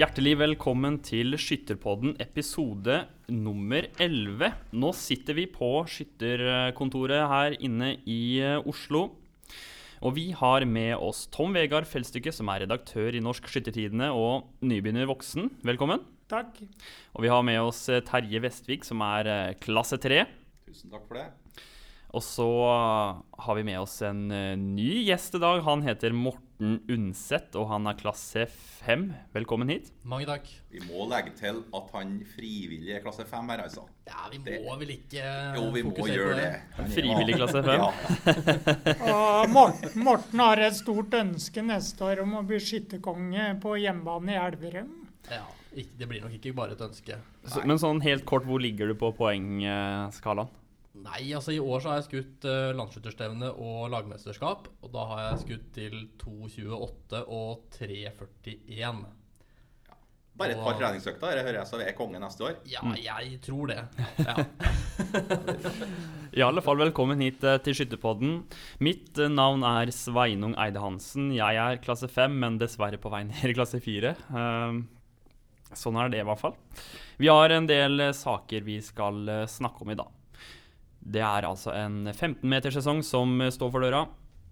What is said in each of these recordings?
Hjertelig velkommen til Skytterpodden episode nummer 11. Nå sitter vi på skytterkontoret her inne i eh, Oslo. Og vi har med oss Tom Vegard Felstykke, som er redaktør i Norsk Skyttertidene og nybegynner voksen. Velkommen. Takk. Og vi har med oss eh, Terje Vestvik, som er eh, klasse 3. Tusen takk for det. Og så har vi med oss en eh, ny gjest i dag. Han heter Morten Undset, og han er klasse 5. Velkommen hit. Mange takk. Vi må legge til at han frivillig er klasse 5 her, altså. Ja, vi må Det- vel ikke Jo, vi må gjøre det. det. Frivillig klasse 5. Ja. Morten, Morten har et stort ønske neste år om å bli skytterkonge på hjemmebane i Elverum. Ja, ikke, det blir nok ikke bare et ønske. Så, men sånn helt kort, hvor ligger du på poengskalaen? Nei, altså i år så har jeg skutt uh, landsskytterstevne og lagmesterskap. Og da har jeg skutt til 2,28 og 3,41. Bare et par treningsøkter. Jeg hører jeg så er konge neste år. Ja, Mm. jeg tror det. Ja. I alle fall velkommen hit eh, til Skytterpodden. Mitt eh, navn er Sveinung Eide Hansen. Jeg er klasse 5, men dessverre på vei ned i klasse 4. Uh, sånn er det i hvert fall. Vi har en del eh, saker vi skal eh, snakke om i dag. Det er altså en 15-metersesong som eh, står for døra.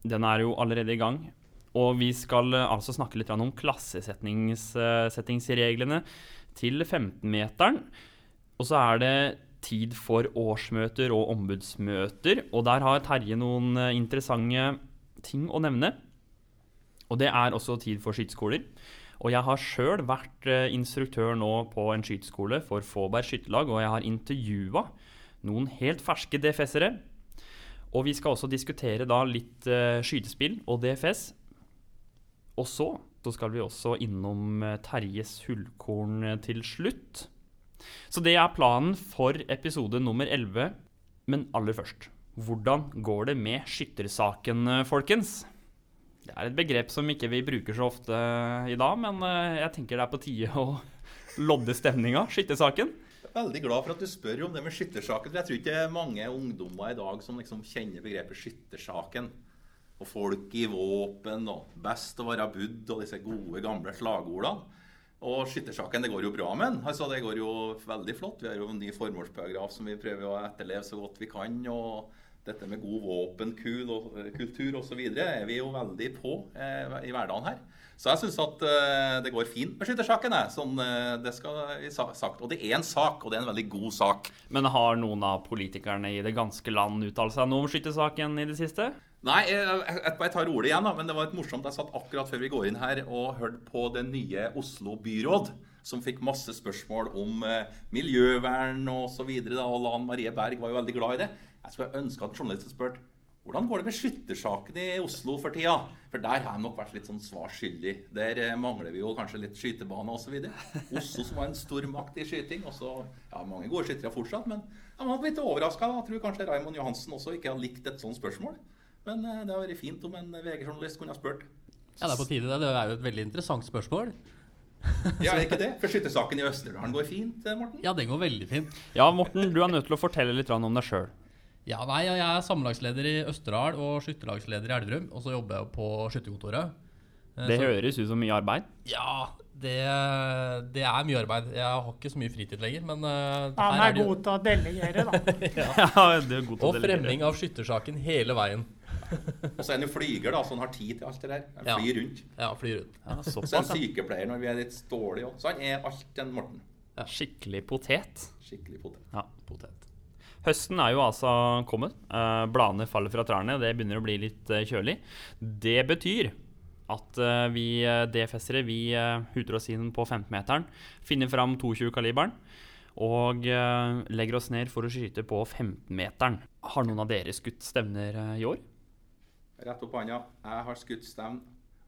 Den er jo allerede i gang. Og vi skal eh, altså snakke litt om klassesettingsreglene til 15-meteren. Og så er det tid for årsmøter og ombudsmøter. Og der har Terje noen eh, interessante ting å nevne. Og det er også tid for skyteskoler. Og jeg har sjøl vært eh, instruktør nå på en skyteskole for Fåberg skytterlag, og jeg har intervjua noen helt ferske DFS-ere. Og vi skal også diskutere da litt eh, skytespill og DFS. Og så, så skal vi også innom eh, Terjes hullkorn eh, til slutt. Så det er planen for episode nummer 11. Men aller først, hvordan går det med skyttersaken, folkens? Det er et begrep som ikke vi bruker så ofte i dag, men jeg tenker det er på tide å lodde stemninga. Skyttersaken. Veldig glad for at du spør om det med skyttersaken. Jeg tror ikke det er mange ungdommer i dag som liksom kjenner begrepet skyttersaken. Og folk i våpen og 'best å være budd' og disse gode, gamle slagordene. Og skyttersaken det går jo bra med den. Altså, det går jo veldig flott. Vi har jo en ny formålsparagraf som vi prøver å etterleve så godt vi kan. og dette med god våpenkultur osv. er vi jo veldig på eh, i hverdagen her. Så jeg syns at eh, det går fint med skyttersaken. Sånn, eh, det skal vi sa sagt. Og det er en sak, og det er en veldig god sak. Men har noen av politikerne i det ganske land uttalt seg noe om skyttersaken i det siste? Nei, jeg, jeg, jeg tar ordet igjen, da, men det var et morsomt. Jeg satt akkurat før vi går inn her og hørte på det nye Oslo byråd, som fikk masse spørsmål om eh, miljøvern og så videre. Da, og Lan Marie Berg var jo veldig glad i det. Jeg skulle ønske at en journalist hadde spurt hvordan går det med skyttersaken i Oslo for tida? For der har jeg nok vært litt sånn svar skyldig. Der eh, mangler vi jo kanskje litt skytebane osv. Oslo som var en stormakt i skyting. Og så, ja, mange gode skyttere fortsatt, men jeg var litt overraska. Jeg tror kanskje Raymond Johansen også ikke har likt et sånt spørsmål. Men eh, det har vært fint om en VG-journalist kunne ha spurt. ja, det er på tide. det. Det er jo et veldig interessant spørsmål. Ja, er ikke det? For skyttersaken i Østerdalen går fint, eh, Morten? Ja, den går veldig fint. Ja, Morten, du er nødt til å fortelle litt om deg sjøl. Ja, nei, Jeg er sammenlagsleder i Østerdal og skytterlagsleder i Elverum. Og så jobber jeg på skytterkontoret. Eh, Det så- høres ut som mye arbeid. Ja, det, det er mye arbeid. Jeg har ikke så mye fritid lenger, men eh, Han er er god til å delegere, da. Ja, det er god til å Og delegere. fremming av skyttersaken hele veien. Og så er han jo flyger, da, så han har tid til alt det der. Han Ja. flyr rundt. Ja, flyr rundt. Ja, Så er han sykepleier når vi er litt dårlige òg. Så han er alt en Morten. Skikkelig potet. Skikkelig potet. Ja. Potet. Høsten er jo altså kommet. Eh, bladene faller fra trærne. Det begynner å bli litt eh, kjølig. Det betyr at eh, vi DFS-ere vi huter oss inn på 15-meteren, finner fram 22-kaliberen og legger oss ned for å skyte på 15-meteren. Har noen av dere skutt stevner i år? Rett opp hånda. Jeg har skutt stevn.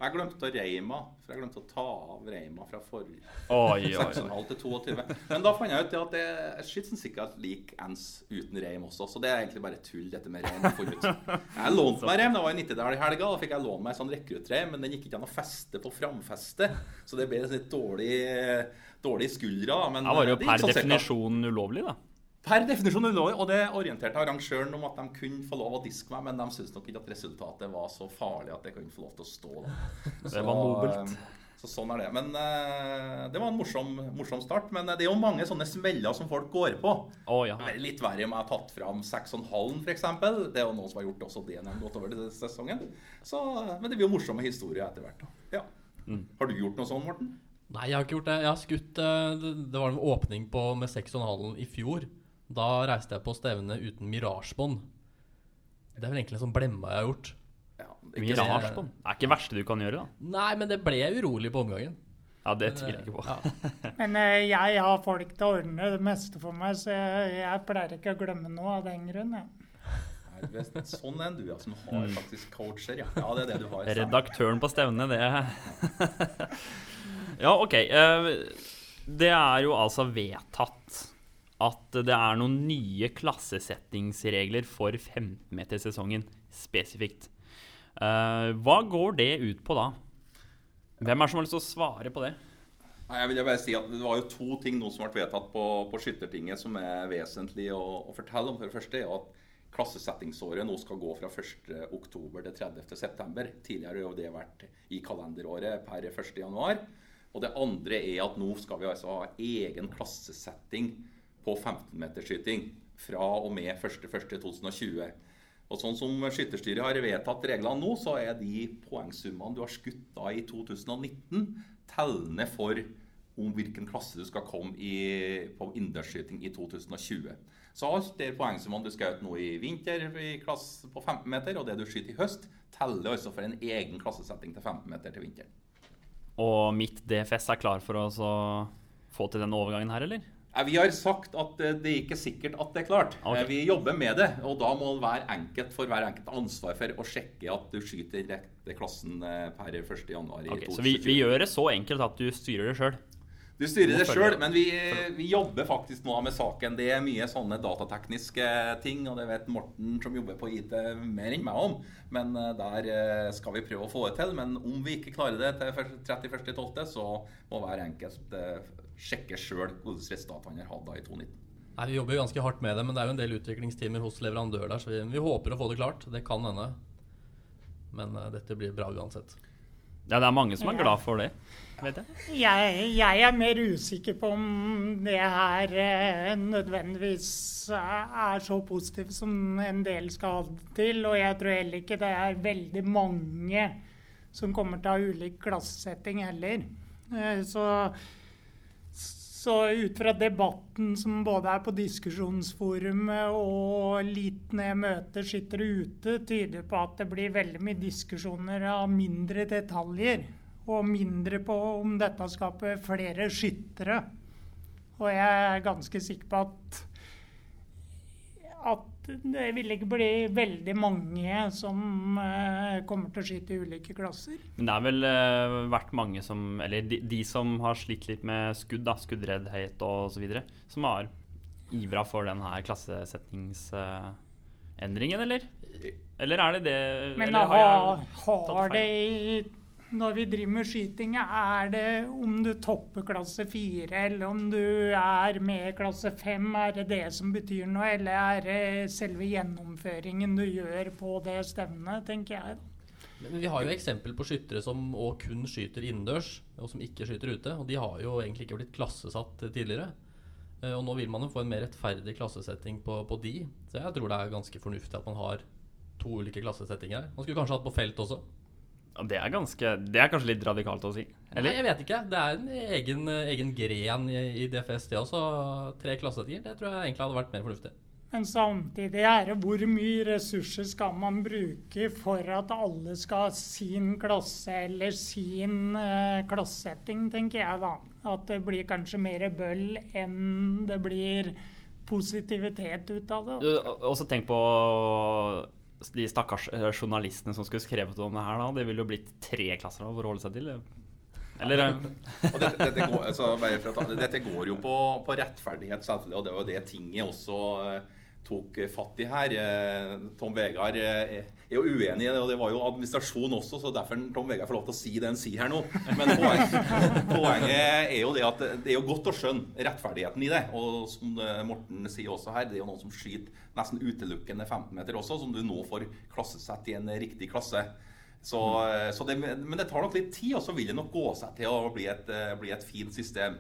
Jeg glemte å reima, for jeg glemte å ta av reima fra forrige. Oi, oi, oi. 6,5 til 22. Men da fant jeg ut at det er skytsen sikkert lik ens uten reim også, så det er egentlig bare tull, dette med reim. jeg lånte meg reim, det var i Nittedal i helga, da fikk jeg låne meg sånn rekruttreim, men den gikk ikke an å feste på framfestet, så det ble litt dårlig, dårlig skuldra. Men Da var det jo det per sånn definisjon ulovlig, da. Per definisjon ulovlig, og det orienterte arrangøren om at de kunne få lov å diske meg, men de syntes nok ikke at resultatet var så farlig at jeg kunne få lov til å stå. Da. Det var nobelt. Så sånn er det. Men uh, det var en morsom, morsom start. Men eh, det er jo mange sånne smeller som folk går på. Oh, ja. Det er litt verre om jeg har tatt fram 6,5 f.eks. Det er jo noen som har gjort også det når de har gått over til sesongen. Så, men det blir jo morsomme historier etter hvert. Ja. Mm. Har du gjort noe sånn, Morten? Nei, jeg har ikke gjort det. Jeg har skutt eh, Det, det var en åpning på med 6,5 i fjor. Da reiste jeg på stevne uten mirasjbånd. Det er vel egentlig en sånn blemma jeg har gjort. Ja, det er ikke Mirage på. Det er ikke det verste du kan gjøre, da. Nei, men det ble urolig på omgangen. Ja, det tviler jeg ikke på. Ja. Men eh, jeg har folk til å ordne det meste for meg, så jeg, jeg pleier ikke å glemme noe av den grunn. Sånn er du, ja, som har faktisk coacher. Ja, ja det er det du har. Redaktøren på stevnet, det Ja, OK. eh, Det er jo altså vedtatt at det er noen nye klassesettingsregler for 15-metersesongen spesifikt. Uh, Hva går det ut på da? Hvem er det som har lyst til å svare på det? Nei, jeg vil bare si at Det var jo to ting nå som ble vedtatt på, på Skyttertinget som er vesentlig å, å fortelle om. For det første er at klassesettingsåret nå skal gå fra 1. oktober til 30. september. Tidligere har det vært i kalenderåret per 1. januar. Og det andre er at nå skal vi altså ha egen klassesetting på 15-metersskyting fra og med 1.1.2020. Og sånn som Skytterstyret har vedtatt reglene nå, så er de poengsummene du har skutt da i 2019, tellende for om hvilken klasse du skal komme i på innendørsskyting i 2020. Så alt det poengsummene du skjøt nå i vinter i klasse på 15 meter, og det du skyter i høst, teller altså for en egen klassesetting til 15 meter til vinteren. Og mitt DFS er klar for å få til den overgangen her, eller? Eh, Vi har sagt at eh, det er ikke sikkert at det er klart. Eh, Vi jobber med det, og da må hver enkelt for hver enkelt ansvar for å sjekke at du skyter rette klassen per 1. januar i 2020. så vi, vi gjør det så enkelt at du styrer det sjøl? Du styrer det sjøl, men vi, vi jobber faktisk nå med saken. Det er mye sånne datatekniske ting, og det vet Morten som jobber på IT mer enn meg om. Men eh, der eh, skal vi prøve å få det til. Men om vi ikke klarer det til 31.12., så må hver enkelt eh, sjekke sjøl hvilke resultat han har hatt da i 2019. Nei, Vi jobber jo ganske hardt med det, men det er jo en del utviklingstimer hos leverandør der, så vi, vi håper å få det klart. Det kan hende. Men eh, dette blir bra uansett. Ja, det er mange som er glad for det, vet jeg. Jeg, jeg er mer usikker på om det her eh, nødvendigvis er så positivt som en del skal ha det til. Og jeg tror heller ikke det er veldig mange som kommer til å ha ulik klassesetting heller. Eh, Så, så ut fra debatten som både er på diskusjonsforumet og litt ned møter sitter ute, tyder på at det blir veldig mye diskusjoner av mindre detaljer. Og mindre på om dette skaper flere skyttere. Og jeg er ganske sikker på at at det vil ikke bli veldig mange som eh, kommer til å skyte i ulike klasser. Men det har vel eh, vært mange som Eller de, de som har slitt litt med skudd, da, skuddreddhet osv., som har ivra for den her klassesettingsendringen, eller? Eller er det det Men eller har, har, har det i Når vi driver med skyting, er det om du topper klasse fire, eller om du er med klasse fem, er det det som betyr noe, eller er det selve gjennomføringen du gjør på det stevnet, tenker jeg. Men vi har jo eksempel på skyttere som kun skyter innendørs, og som ikke skyter ute. Og de har jo egentlig ikke blitt klassesatt tidligere. Eh, Og nå vil man jo få en mer rettferdig klassesetting på, på de. Så jeg tror det er ganske fornuftig at man har to ulike klassesettinger her. Man skulle kanskje hatt på felt også. Det, er ganske, det er kanskje litt radikalt å si? Nei, jeg vet ikke. Det er en egen, egen gren i, i DFS, det også. Tre klassesettinger. Det tror jeg egentlig hadde vært mer fornuftig. Men samtidig er det hvor mye ressurser skal man bruke for at alle skal ha sin klasse eller sin uh, klassesetting, tenker jeg da. At det blir kanskje mer bøll enn det blir positivitet ut av det. Og Også tenk på de stakkars eh, journalistene som skulle skrevet om det her. da. Det ville jo blitt tre klasser å holde seg til. Eller eh, dette, dette, går, altså, dette går jo på, på rettferdighet, selvfølgelig, og det var jo det tinget også eh, tok fatt i her. Eh, Tom Vegard eh, er jo uenig i det, og det var jo administrasjon også, så derfor Tom Vegard får lov til å si det han sier her nå. Men poenget, poenget er jo det at det er jo godt å skjønne rettferdigheten i det. Og som eh, Morten sier også her, det er jo noen som skyter nesten utelukkende 15 meter også, som du nå får klassesett i en riktig klasse. Så, så det, men det tar nok litt tid, og så vil det nok gå seg til å bli et, bli et fint system.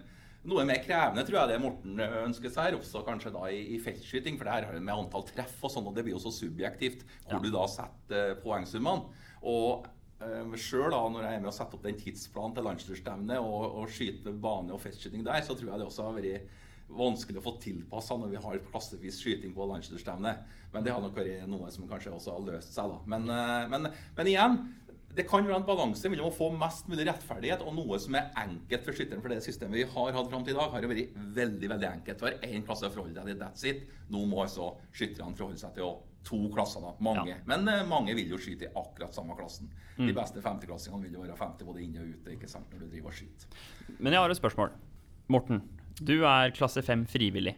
Noe mer krevende tror jeg det Morten ønsker seg, også kanskje da i, i feltskyting. For det her har jo med antall treff og sånn, og det blir jo så subjektivt hvor Ja. du da setter eh, poengsummene. Og øh, sjøl når jeg er med å sette opp den tidsplanen til landslagsstevnet og, og skyte bane- og feltskyting der, så tror jeg det også har vært vanskelig å få tilpassa når vi har klassevis skyting på landslagsstevnet. Men det har nok vært noe som kanskje også har løst seg, da. Men, eh, men, men igjen, det kan være en balanse mellom å få mest mulig rettferdighet og noe som er enkelt for skytteren. For det systemet vi har hatt fram til i dag, har jo vært veldig veldig enkelt. Hver én klasse å forholde seg til, that's it. Nå må altså skytterne forholde seg til å to klasser, da. Mange. Ja. Men uh, mange vil jo skyte i akkurat samme klassen. De beste femteklassingene vil jo være femte både inne og ute, ikke sant, når du driver og skyter. Men jeg har et spørsmål. Morten, du er klasse 5 frivillig.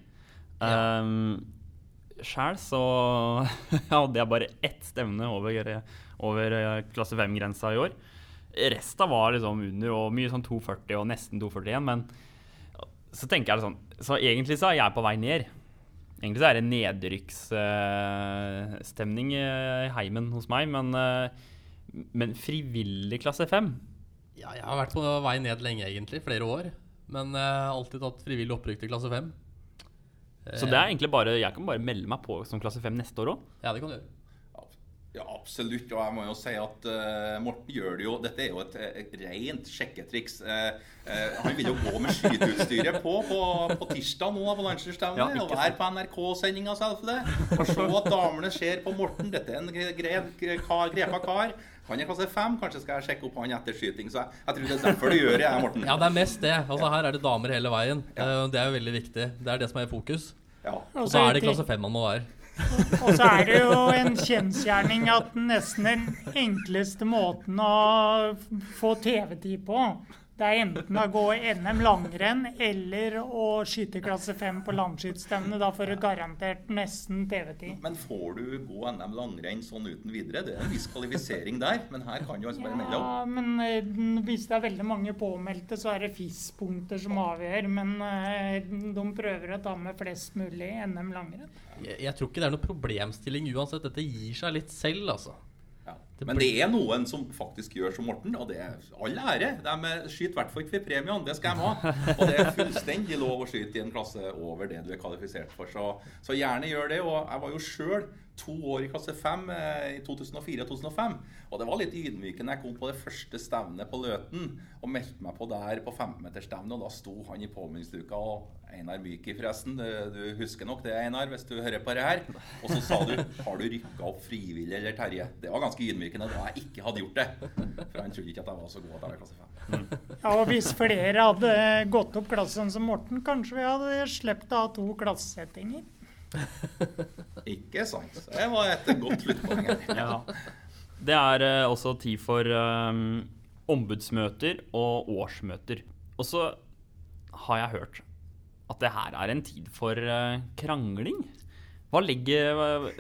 Ja. Um, Sjæl så hadde jeg bare ett stevne over, over eh, klasse 5-grensa i år. Resten var liksom under og mye sånn 240 og nesten 241. Men så tenker jeg sånn Så egentlig så er jeg på vei ned. Egentlig så er det nedrykksstemning i heimen hos meg, men, eh, men frivillig klasse 5 Ja, jeg har vært på vei ned lenge, egentlig. Flere år. Men jeg har alltid tatt frivillig opprykk til klasse 5. Så det er egentlig bare, jeg kan bare melde meg på som klasse 5 neste år òg. Ja, det kan du gjøre. Ja, absolutt. Og jeg må jo si at uh, Morten gjør det jo Dette er jo et, et rent sjekketriks. Uh, uh, han vil jo gå med skyteutstyret på på, på tirsdag nå på landslagsstevnet. Ja, og være på NRK-sendinga, selvfølgelig. Og se at damene ser på Morten. Dette er en grev, kar, grepa kar. Han er klasse fem. Kanskje skal jeg sjekke opp han etter skyting. Så jeg, jeg tror det er derfor du gjør det, jeg, Morten. Ja, det er mest det. Altså Her er det damer hele veien. Ja. Det er jo veldig viktig. Det er det som er i fokus. Ja. Og så er det klasse 5 man må være. Og så er det jo en kjensgjerning at nesten den enkleste måten å få TV-tid på, det er enten å gå NM langrenn eller å skyte klasse 5 på landskytstevne. Da får du garantert nesten TV-tid. Men får du gå NM langrenn sånn uten videre? Det er en viss kvalifisering der. Men her kan du altså bare melde opp. Ja, men eh, hvis det er veldig mange påmeldte, så er det FIS-punkter som avgjør. Men eh, de prøver å ta med flest mulig NM langrenn. Jeg, jeg tror ikke det er noe problemstilling uansett. Dette gir seg litt selv, altså. Men det er noen som faktisk gjør som Morten, og det er all ære. De skyter i hvert fall ikke for premiene, det skal de ha. Og det er fullstendig lov å skyte i en klasse over det du er kvalifisert for. Så, så gjerne gjør det. Og jeg var jo sjøl to år i klasse 5 eh, i 2004 og 2005. Og det var litt ydmykende. Jeg kom på det første stevnet på Løten og meldte meg på der på 15-meterstevnet, og da sto han i påmeldingsluka og Einar Myki, forresten. Du, du husker nok det, Einar, hvis du hører på det her. Og så sa du Har du rykka opp frivillig, eller Terje? Det var ganske ydmykende da jeg ikke hadde gjort det. For han trodde ikke at jeg var så god at jeg var klasse 5. Ja, og hvis flere hadde gått opp klassen som Morten, kanskje vi hadde sluppet å ha to klassesettinger. Ikke sant? Det var et godt sluttpoeng. Ja. Det er eh, også tid for eh, ombudsmøter og årsmøter. Og så har jeg hørt at det her er en tid for eh, krangling. Hva legger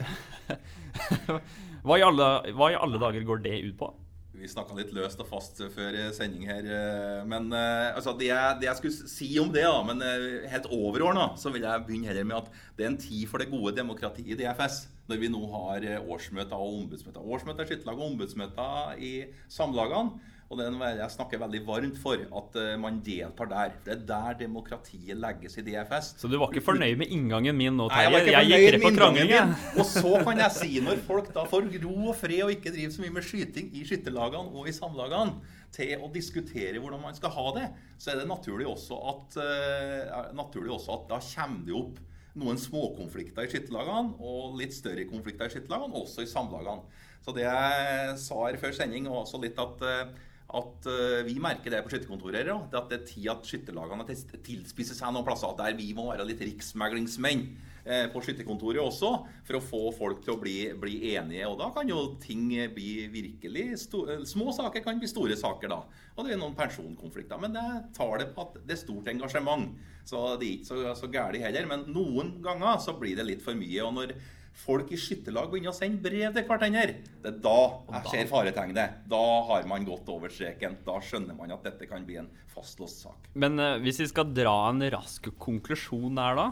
hva, i alle, hva i alle dager går det ut på? Vi snakka litt løst og fast før sending her. eh, Men eh, altså, det, jeg, det jeg skulle si om det, da, men eh, helt overordna, så vil jeg begynne heller med at det er en tid for det gode demokratiet i DFS. Når vi nå har årsmøter og ombudsmøter. Årsmøter, skytterlag og ombudsmøter i samlagene. Og det er noe jeg snakker veldig varmt for, at eh, man deltar der. Det er der demokratiet legges i DFS. Så du var ikke fornøyd med inngangen min nå, Terje? jeg, Jeg, gikk rett på krangling. Og så kan jeg si, når folk da får ro og fred og ikke driver så mye med skyting i skytterlagene og i samlagene, til å diskutere hvordan man skal ha det, så er det naturlig også at, uh, naturlig også at da kommer det opp noen småkonflikter i skytterlagene og litt større konflikter i skytterlagene, også i samlagene. Så det jeg sa her før sending, var også litt at eh, at uh, vi merker det på skytterkontoret. Ja, det at det er tid at skytterlagene tilspisser seg noen plasser. Der vi må være litt riksmeglingsmenn eh, på skytterkontoret også, for å få folk til å bli, bli enige. Og da kan jo ting bli virkelig eh, Små saker kan bli store saker da. Og det er noen pensjonkonflikter. Men det tar det på at det er stort engasjement. Så det er ikke så, så gærent heller. Men noen ganger så blir det litt for mye. Og når folk i skytterlag begynner å sende brev til hverandre, det er da jeg ser faretegnet. Da har man gått over streken. Da skjønner man at dette kan bli en fastlåst sak. Men eh, hvis vi skal dra en rask konklusjon der da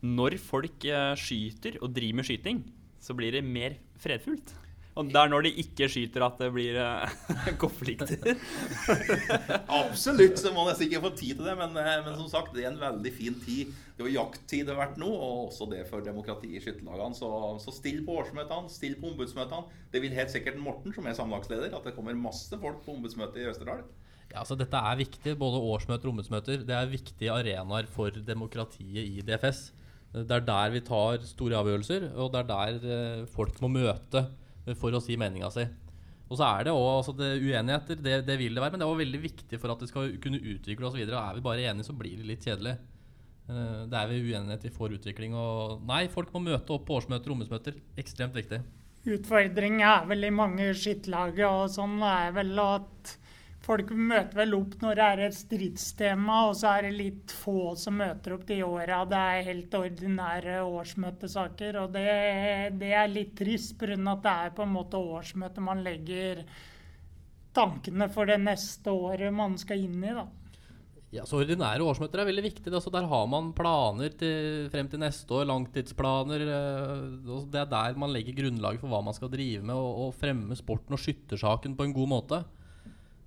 Når folk eh, skyter og driver med skyting, så blir det mer fredfullt. Og det er når de ikke skyter at det blir eh, konflikter. Absolutt, så må nesten ikke få tid til det. Men, eh, men som sagt, det er en veldig fin tid. Det er jo jakttid det har vært nå, og også det for demokrati i skytterlagene. Så, så still på årsmøtene, still på ombudsmøtene. Det vil helt sikkert Morten, som er samlagsleder, at det kommer masse folk på ombudsmøtet i Østerdal. Ja, altså Dette er viktig, både årsmøter og ombudsmøter. Det er viktige arenaer for demokratiet i DFS. Det er der vi tar store avgjørelser, og det er der eh, folk må møte for å si meninga si. Og så er det også altså uenigheter, det, det, vil det være, men det er også veldig viktig for at det skal kunne utvikle oss videre. Og er vi bare enige, så blir det litt kjedelig. Eh, det er ved uenighet vi får utvikling. Og nei, folk må møte opp på årsmøter og ombudsmøter. Ekstremt viktig. Utfordringa er vel i mange skittlag og sånn er vel at folk møter vel opp når det er et stridstema, og så er det litt få som møter opp de åra det er helt ordinære årsmøtesaker. Og det, det er litt trist, pga. at det er på en måte årsmøtet man legger tankene for det neste året man skal inn i. da. Ja, så Ordinære årsmøter er veldig viktig. Altså, der har man planer til, frem til neste år, langtidsplaner. Eh, det er der man legger grunnlaget for hva man skal drive med, og, og fremme sporten og skyttersaken på en god måte.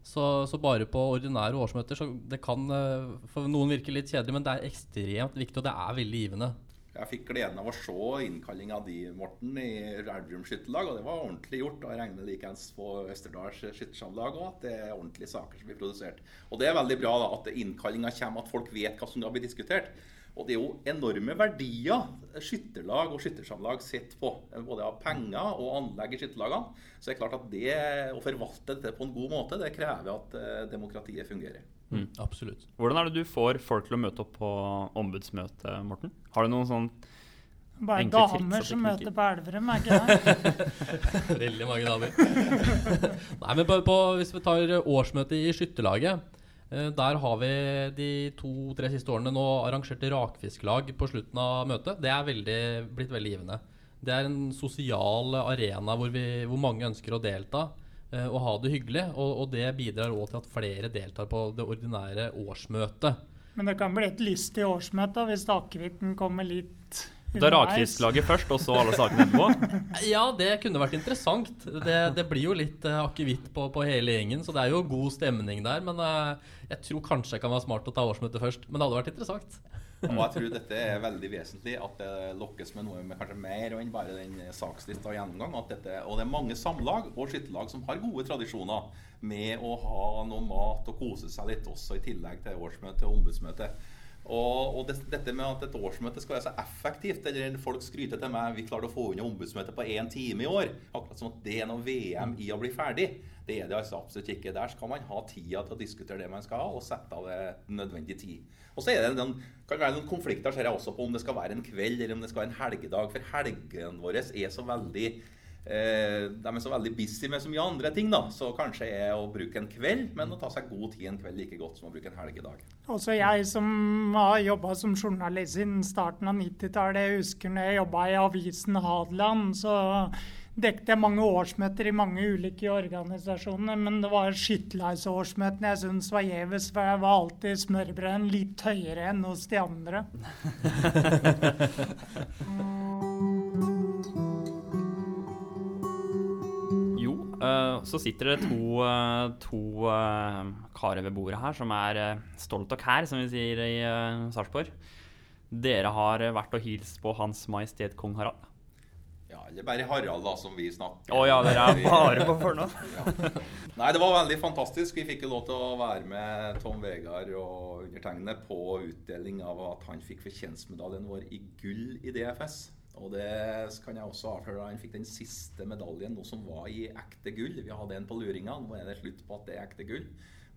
Så, så, bare på ordinære årsmøter så Det kan eh, for noen virke litt kjedelig, men det er ekstremt viktig, og det er veldig givende. Jeg fikk gleden av å se innkallinga di, Morten, i Elverum skytterlag. Og det var ordentlig gjort. Og jeg regner likeens på Østerdals skyttersamlag òg, at det er ordentlige saker som blir produsert. Og det er veldig bra da, at innkallinga kommer, at folk vet hva som da blir diskutert. Og det er jo enorme verdier skytterlag og skyttersamlag sitter på. Både av penger og anlegg i skytterlagene. Så det er klart at det å forvalte dette på en god måte, det krever at uh, demokratiet fungerer. Mm, absolutt. Hvordan er det du får folk til å møte opp på ombudsmøte, Morten? Har du noen sånn bare damer som møter på Elverum, er ikke det? Veldig mange damer. Nei, men på, på, Hvis vi tar årsmøtet i skytterlaget Eh, der har vi de to-tre siste årene nå arrangert rakfisklag på slutten av møtet. Det er veldig, blitt veldig givende. Det er en sosial arena hvor, vi, hvor mange ønsker å delta eh, og ha det hyggelig. Og, og det bidrar òg til at flere deltar på det ordinære årsmøtet. Men det kan bli et lystig årsmøte hvis akevitten kommer litt da rakfisklaget først, og så alle sakene etterpå? Ja, det kunne vært interessant. Det, det blir jo litt uh, akevitt på, på, hele gjengen, så det er jo god stemning der. Men uh, jeg tror kanskje det kan være smart å ta årsmøtet først. Men det hadde vært interessant. Og jeg tror dette er veldig vesentlig, at det lokkes med noe med kanskje mer enn bare den sakslista og gjennomgang. Dette, og det er mange samlag og skytterlag som har gode tradisjoner med å ha noe mat og kose seg litt også, i tillegg til årsmøte og ombudsmøte. Og, og det, dette med at et årsmøte skal være så effektivt eller Folk skryter til meg vi klarte å få unna ombudsmøtet på én time i år. Akkurat som at det er noe VM i å bli ferdig. Det er det altså absolutt ikke. Der skal man ha tida til å diskutere det man skal ha, og sette av det nødvendig tid. Og så er det noen, kan være noen konflikter ser jeg også på om det skal være en kveld eller om det skal være en helgedag. For helgene våre er så veldig de er så veldig busy med så mye andre ting, da. Så kanskje er å bruke en kveld, men å ta seg god tid en kveld like godt som å bruke en helgedag. Også jeg som har jobba som journalist siden starten av 90-tallet, jeg husker når jeg jobba i avisen Hadeland, så dekket jeg mange årsmøter i mange ulike organisasjoner, men det var skytterlagsårsmøtene jeg syntes var gjevest, for jeg var alltid smørbrøden litt høyere enn hos de andre. så sitter det to, uh, to uh, karer ved bordet her som er stolt og kær, som vi sier i uh, Sarpsborg. Dere har vært og hilst på Hans Majestet Kong Harald. Ja, eller bare Harald, da, som vi snakker Å oh, ja, dere er bare på fornavn. ja. Nei, det var veldig fantastisk. Vi fikk jo lov til å være med Tom Vegard og undertegnede på utdeling av at han fikk fortjenstmedaljen vår i gull i DFS. Og det kan jeg også avsløre. Han fikk den siste medaljen, noe som var i ekte gull. Vi hadde en på luringa. Nå er det slutt på at det er ekte gull.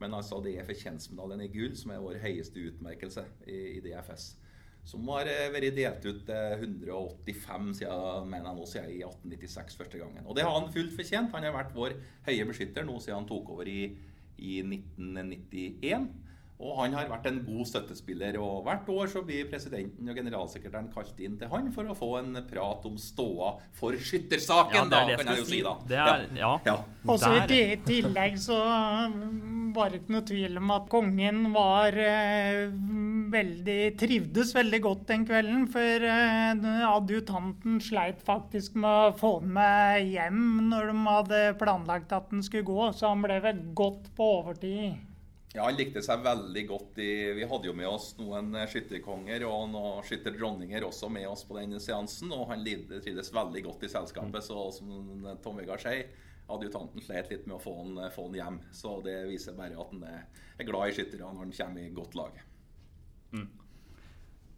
Men altså, det er fortjenstmedaljen i gull som er vår høyeste utmerkelse i, i DFS. Som har eh, vært delt ut 185 siden, mener jeg nå, siden i 1896 første gangen. Og det har han fullt fortjent. Han har vært vår høye beskytter nå siden han tok over i, i 1991. Og han har vært en god støttespiller. Og hvert år så blir presidenten og generalsekretæren kalt inn til han for å få en prat om ståa for skyttersaken, ja, det da, kan jeg jo si. da. Det er, ja. ja. Og så i tillegg så var det ikke noe tvil om at kongen var eh, veldig, trivdes veldig godt den kvelden. For eh, adjutanten sleit faktisk med å få med hjem når de hadde planlagt at den skulle gå. Så han ble vel godt på overtid. Ja, Han likte seg veldig godt i Vi hadde jo med oss noen skytterkonger og noen skytterdronninger også med oss på den seansen. Og han trivdes veldig godt i selskapet. Så som Tom Vegard sier, adjutanten slet litt med å få han, få han hjem. Så det viser bare at han er, glad i skyttere når han kommer i godt lag.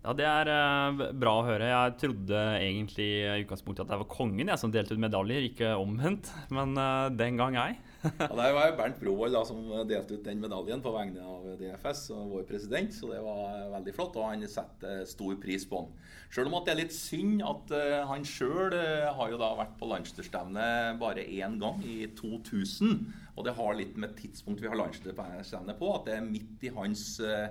Ja, Det er eh, bra å høre. Jeg trodde egentlig i utgangspunktet at det var kongen jeg som delte ut medaljer, ikke omvendt. Men eh, den gang ei. Ja, Det var jo Bernt Brovold da, som delte ut den medaljen på vegne av DFS og vår president, så det var veldig flott. Og han setter stor pris på den. Sjøl om at det er litt synd at eh, han sjøl har jo da vært på landslagsstevne bare én gang, i 2000. Og det har litt med tidspunktet vi har landslagsstevne på, at det er midt i hans eh,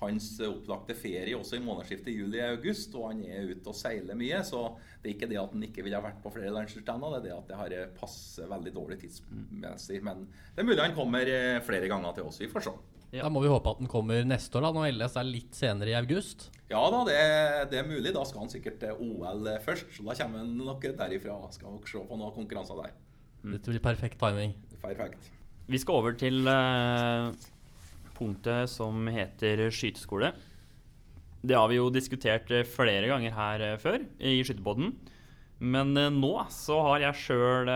hans opplagte ferie også i månedsskiftet juli-august, og han er ute og seiler mye. Så det er ikke det at han ikke ville ha vært på flere landslagsstevner, det er det at det har passet veldig dårlig tidsmessig. Men det er mulig han kommer eh, flere ganger til oss. Vi får se. Ja. Da må vi håpe at den kommer neste år, da, når LS er litt senere i august. Ja da, det, det er mulig. Da skal han sikkert til OL først. Så da kommer han nok derifra. Skal nok se på noen konkurranser der. Dette blir perfekt timing. Perfekt. Vi skal over til eh, punktet som heter skyteskole. Det har vi jo diskutert eh, flere ganger her eh, før i Skytterpodden. Men eh, nå så har jeg sjøl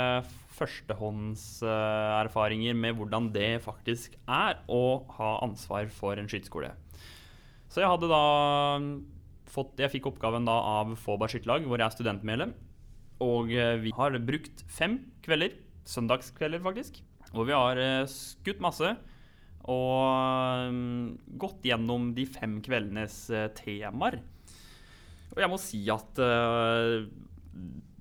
førstehåndserfaringer med hvordan det faktisk er å ha ansvar for en skyteskole. Så jeg hadde da fått Jeg fikk oppgaven da av Fåberg skytterlag, hvor jeg er studentmedlem. Og vi har brukt fem kvelder, søndagskvelder faktisk, hvor vi har skutt masse og mm, gått gjennom de fem kveldenes eh, temaer. Og jeg må si at eh,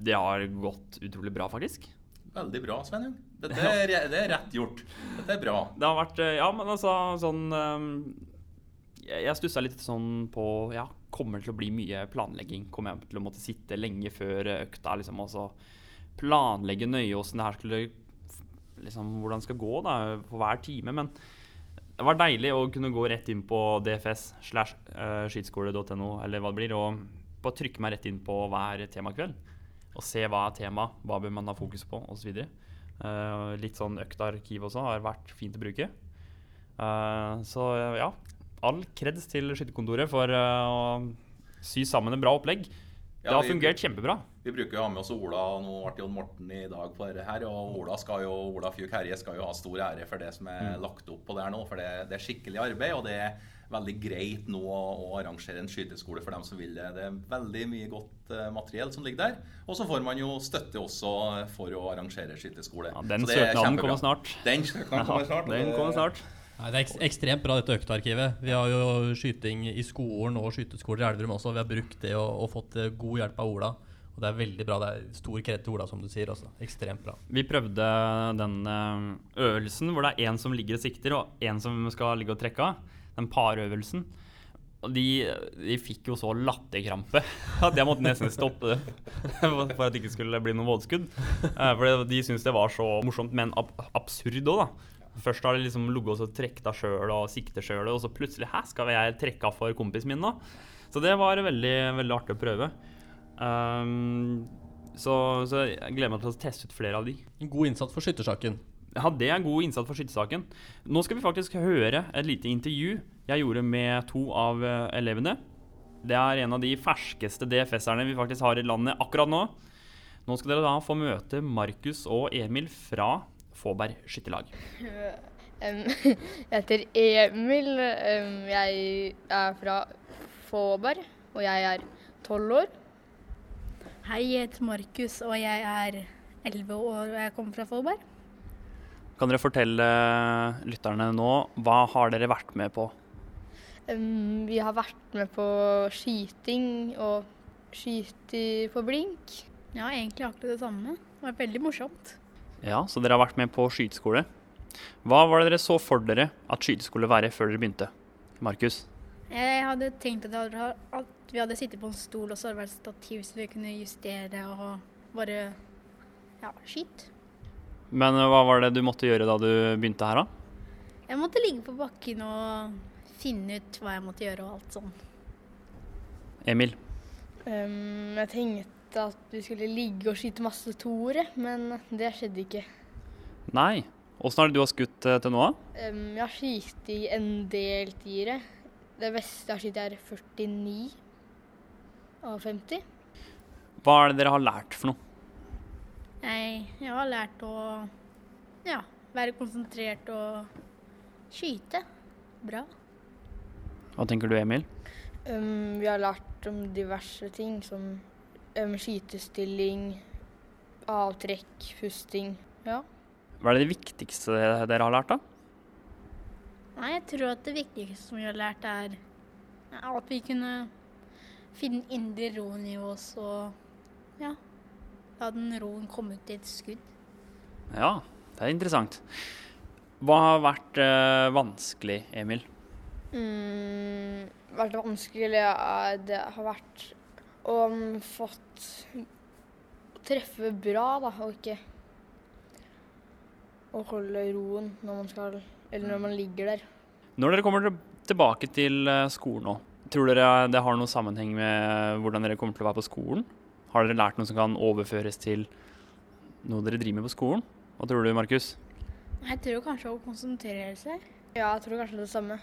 det har gått utrolig bra, faktisk. Veldig bra, Sveinung. Dette er, det er rett gjort. Dette er bra. Det har vært eh, Ja, men altså sånn Jeg, stussa litt sånn på Ja, kommer det til å bli mye planlegging? Kommer jeg til å måtte sitte lenge før økta liksom, og så planlegge nøye åssen det her skulle liksom, Hvordan det skal gå da, på hver time? Men det var deilig å kunne gå rett inn på DFS slash eh, eller hva det blir, og bare trykke meg rett inn på hver temakveld. Og se hva er tema, hva bør man ha fokus på, osv. Uh, litt sånn øktarkiv også har vært fint å bruke. Uh, så eh, ja, all kreds til Skytterkontoret for uh, å sy sammen en bra opplegg. Det har fungert kjempebra. Vi bruker jo å ha med oss Ola, og nå ble Jon Morten i dag på dette her. Og Ola, skal jo, Ola Fjuk Herje skal jo ha stor ære for det som er lagt opp på der nå. For det, det er skikkelig arbeid, og det er veldig greit nå å, å arrangere en skyteskole for dem som vil det. Det er veldig mye godt eh, materiell som ligger der. Og så får man jo støtte også for å arrangere skyteskole. Ja, den Så det søknaden kommer snart. Den søknaden kommer snart. Ja, Den det- kommer snart. Nei, det er eks ekstremt bra, dette øktearkivet. Vi har jo skyting i skolen og skyteskoler i Elverum også. Vi har brukt det og, og fått eh, god hjelp av Ola. Og det er veldig bra. Det er stor kred til Ola, som du sier. også. Ekstremt bra. Vi prøvde den eh, øvelsen hvor det er én som ligger og sikter, og én som skal ligge og trekke av. Den parøvelsen. Og de, de fikk jo så latterkrampe at jeg måtte nesten stoppe det. For at det ikke skulle bli noe vådeskudd. Eh, For de syntes det var så morsomt, men ab absurd òg, da. Først har de liksom ligget og trukket av sjøl og siktet sjøl, og så plutselig Hæ, skal jeg trekke av for kompisen min nå? Så det var veldig, veldig artig å prøve. Um, så, så jeg gleder meg til å teste ut flere av de. En god innsats for skyttersaken. Ja, det er en god innsats for skyttersaken. Nå skal vi faktisk høre et lite intervju jeg gjorde med to av eh, elevene. Det er en av de ferskeste DFS-erne vi faktisk har i landet akkurat nå. Nå skal dere da få møte Markus og Emil fra Fåberg skytterlag. Jeg heter Emil. Jeg er fra Fåberg, og jeg er tolv år. Hei, jeg heter Markus, og jeg er 11 år og jeg kommer fra Folberg. Kan dere fortelle lytterne nå hva har dere vært med på? Um, vi har vært med på skyting og skyter på blink. Ja, egentlig akkurat det samme. Det var veldig morsomt. Ja, Så dere har vært med på skyteskole. Hva var det dere så for dere at skyteskole skulle være før dere begynte? Markus? Jeg hadde tenkt at, jeg hadde, vi hadde sittet på en stol, og så hadde det vært stativ så vi kunne justere og bare ja, skyte. Men hva var det du måtte gjøre da du begynte her, da? Jeg måtte ligge på bakken og finne ut hva jeg måtte gjøre og alt sånn. Emil. Um, jeg tenkte at vi skulle ligge og skyte masse toere, men det skjedde ikke. Nei. Åssen er det du har skutt eh, til nå, da? Um, jeg har skutt i en del tiere. Det beste jeg har skutt, er 49 av 50. Hva er det dere har lært for noe? Jeg, jeg har lært å ja, være konsentrert og skyte bra. Hva tenker du, Emil? Um, vi har lært om diverse ting, som um, skytestilling, avtrekk, pusting. Ja. Hva er det viktigste dere har lært, da? Nei, jeg tror at det viktigste som vi har lært, er at vi kunne finne indre roen i oss og ja, la den roen komme ut i et skudd. Ja, det er interessant. Hva har vært eh, vanskelig, Emil? Mm, vært vanskelig Det har vært å um, fått treffe bra, da, og ikke å holde roen når man skal Eller når man ligger der. Når dere kommer tilbake til eh, skolen nå, tror dere det har noen sammenheng med hvordan dere kommer til å være på skolen? Har dere lært noe som kan overføres til noe dere driver med på skolen? Hva tror du, Markus? Jeg tror kanskje å konsentrere seg. Ja, jeg tror kanskje det samme.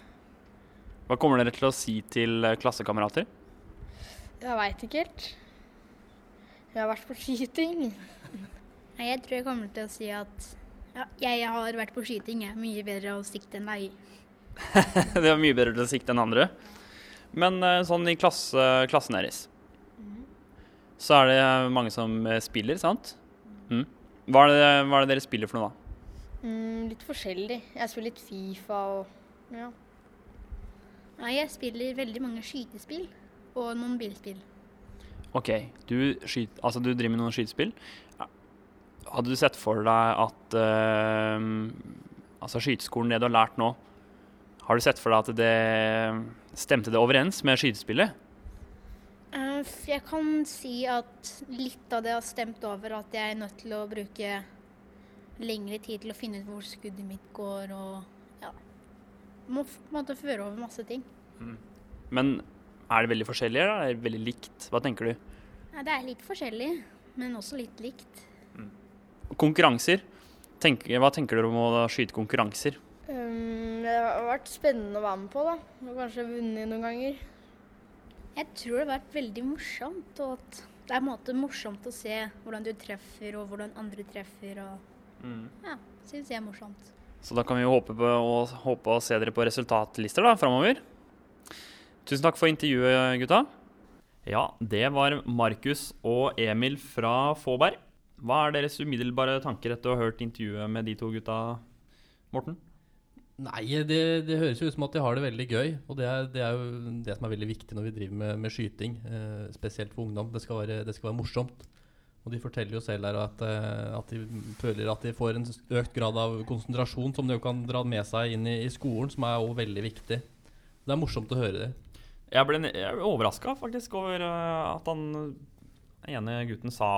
Hva kommer dere til å si til eh, klassekamerater? Jeg veit ikke helt. Jeg har vært på skyting. Nei, jeg tror jeg kommer til å si at ja, jeg har vært på skyting. Jeg er mye bedre å sikte enn deg. det er mye bedre til å sikte enn andre. Men eh, sånn i klasse, klassen deres, så er det mange som eh, spiller, sant? Mm. Hva, er det, hva er det dere spiller for noe, da? Mm, litt forskjellig. Jeg spiller litt Fifa og ja. Nei, jeg spiller veldig mange skytespill og noen bilspill. OK, du, skyt, altså, du driver med noen skytespill. Hadde du sett for deg at uh, altså skyteskolen, det du har lært nå, har du sett for deg at det stemte det overens med skytespillet? Eh, Jeg kan si at litt av det har stemt over at jeg er nødt til å bruke lengre tid til å finne ut hvor skuddet mitt går og ja. Må på en måte føre over masse ting. Men er det veldig forskjellig, eller er det veldig likt? Hva tenker du? Ja, det er litt forskjellig, men også litt likt. Konkurranser. Tenk, hva tenker dere om å skyte konkurranser? Det har vært spennende å være med på, da. Og kanskje vunnet noen ganger. Jeg tror det har vært veldig morsomt, og at det er en måte morsomt å se hvordan du treffer, og hvordan andre treffer, og ja, syns jeg er morsomt. Så da kan vi jo håpe på, å, håpe å se dere på resultatlister da, framover. Tusen takk for intervjuet, gutta. Ja, det var Markus og Emil fra Fåberg. Hva er deres umiddelbare tanker etter å ha hørt intervjuet med de to gutta, Morten? Nei, det, det høres jo ut som at de har det veldig gøy. Og det er, det er jo det som er veldig viktig når vi driver med, med skyting. Eh, spesielt for ungdom. Det skal, være, det skal være morsomt. Og de forteller jo selv her at, eh, at de føler at de får en økt grad av konsentrasjon som de jo kan dra med seg inn i, i skolen, som er også veldig viktig. Det er morsomt å høre det. Jeg ble, jeg ble overraska faktisk over eh, at han ene gutten sa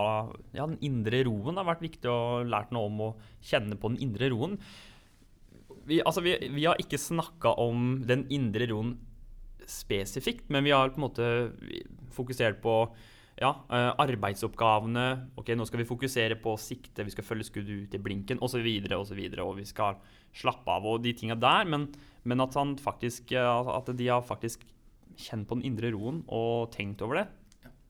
ja, den indre roen har vært viktig og lært noe om å kjenne på den indre roen. Vi, altså, vi, vi har ikke snakka om den indre roen spesifikt, men vi har på en måte fokusert på ja, eh, arbeidsoppgavene. Ok, nå skal vi fokusere på sikte, vi skal følge skuddet ut i blinken osv. Og, så videre, og vi skal slappe av og de tinga der. Men, men at, han faktisk, eh, at de har faktisk kjent på den indre roen og tenkt over det.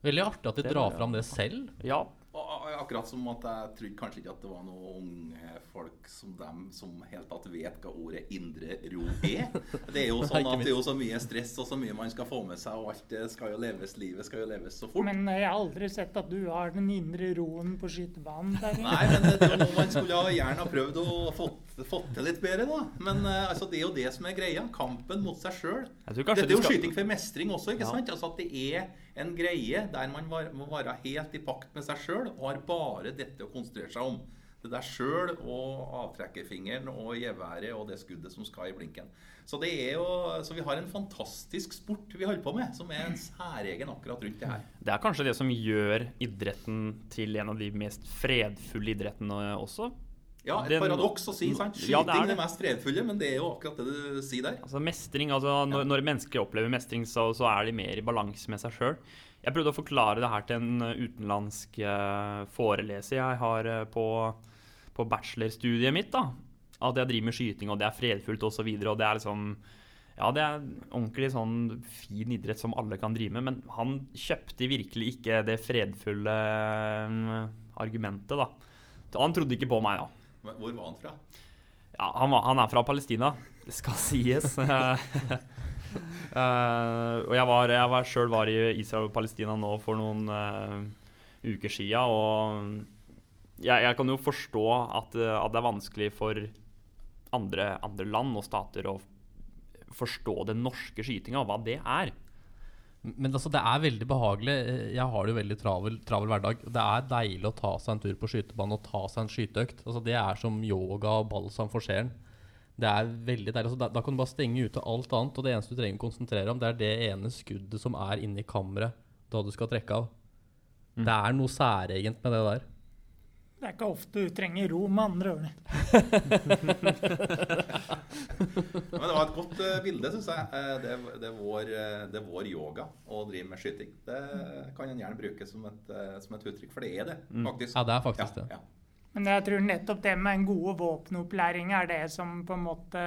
Veldig artig at de drar fram det selv. Ja, Og akkurat som at jeg trodde kanskje ikke at det var noen unge folk som dem som helt tatt vet hva ordet indre ro er. Det er jo sånn at det er jo så mye stress og så mye man skal få med seg, og alt det skal jo leves, livet skal jo leves så fort. Men jeg har aldri sett at du har den indre roen på skytebanen. Nei, men det er jo noe man skulle gjerne ha prøvd å fått, fått til litt bedre, da. Men eh, altså, det er jo det som er greia. Kampen mot seg sjøl. Dette er jo skal skyting for mestring også, ikke Ja. sant? Altså at det er en greie der man var, må være helt i pakt med seg sjøl og har bare dette å konsentrere seg om. Det der sjøl og avtrekkerfingeren og geværet og det skuddet som skal i blinken. Så det er jo, så vi har en fantastisk sport vi holder på med, som er en særegen akkurat rundt det her. Det er kanskje det som gjør idretten til en av de mest fredfulle idrettene også. Ja, et paradoks å si. sant? Ja, Skyting det er det mest fredfulle, men det er jo akkurat det du sier der. Altså mestring, altså når, når mennesker opplever mestring, så, så er de mer i balanse med seg sjøl. Jeg prøvde å forklare det her til en uh, utenlandsk uh, foreleser jeg har uh, på, på bachelorstudiet mitt. da, At jeg driver med skyting, og det er fredfullt osv. Og, og det er liksom Ja, det er ordentlig sånn fin idrett som alle kan drive med, men han kjøpte virkelig ikke det fredfulle argumentet, da. Han trodde ikke på meg, da. Hvor var han fra? Ja, han, var, han er fra Palestina, det skal sies. Uh, og jeg var, var sjøl i Israel og Palestina nå for noen uh, uker sia, og jeg, jeg kan jo forstå at, eh, at det er vanskelig for andre, andre land og stater å forstå den norske skytinga, og hva det er. Men altså, det er veldig behagelig. Eh, Jeg har det jo veldig travel, travel hverdag. Det er deilig å ta seg en tur på skytebanen og ta seg en skyteøkt. Altså, det er som yoga og balsam for sjelen. Det er veldig deilig. Altså, da, da kan du bare stenge ute alt annet, og det eneste du trenger å konsentrere deg om, det er det ene skuddet som er inni kammeret da du skal trekke av. Mm. Det er noe særegent med det der. Det er ikke ofte du trenger ro, med andre ord. Men det var et godt uh, bilde, syns jeg. Eh, det, det, er vår, eh, det er vår yoga å drive med skyting. Det kan en gjerne bruke som et, som et uttrykk, for det er det, faktisk. Ja, det er faktisk Ja, det. ja. Men jeg tror nettopp det med en god våpenopplæring er det som på en måte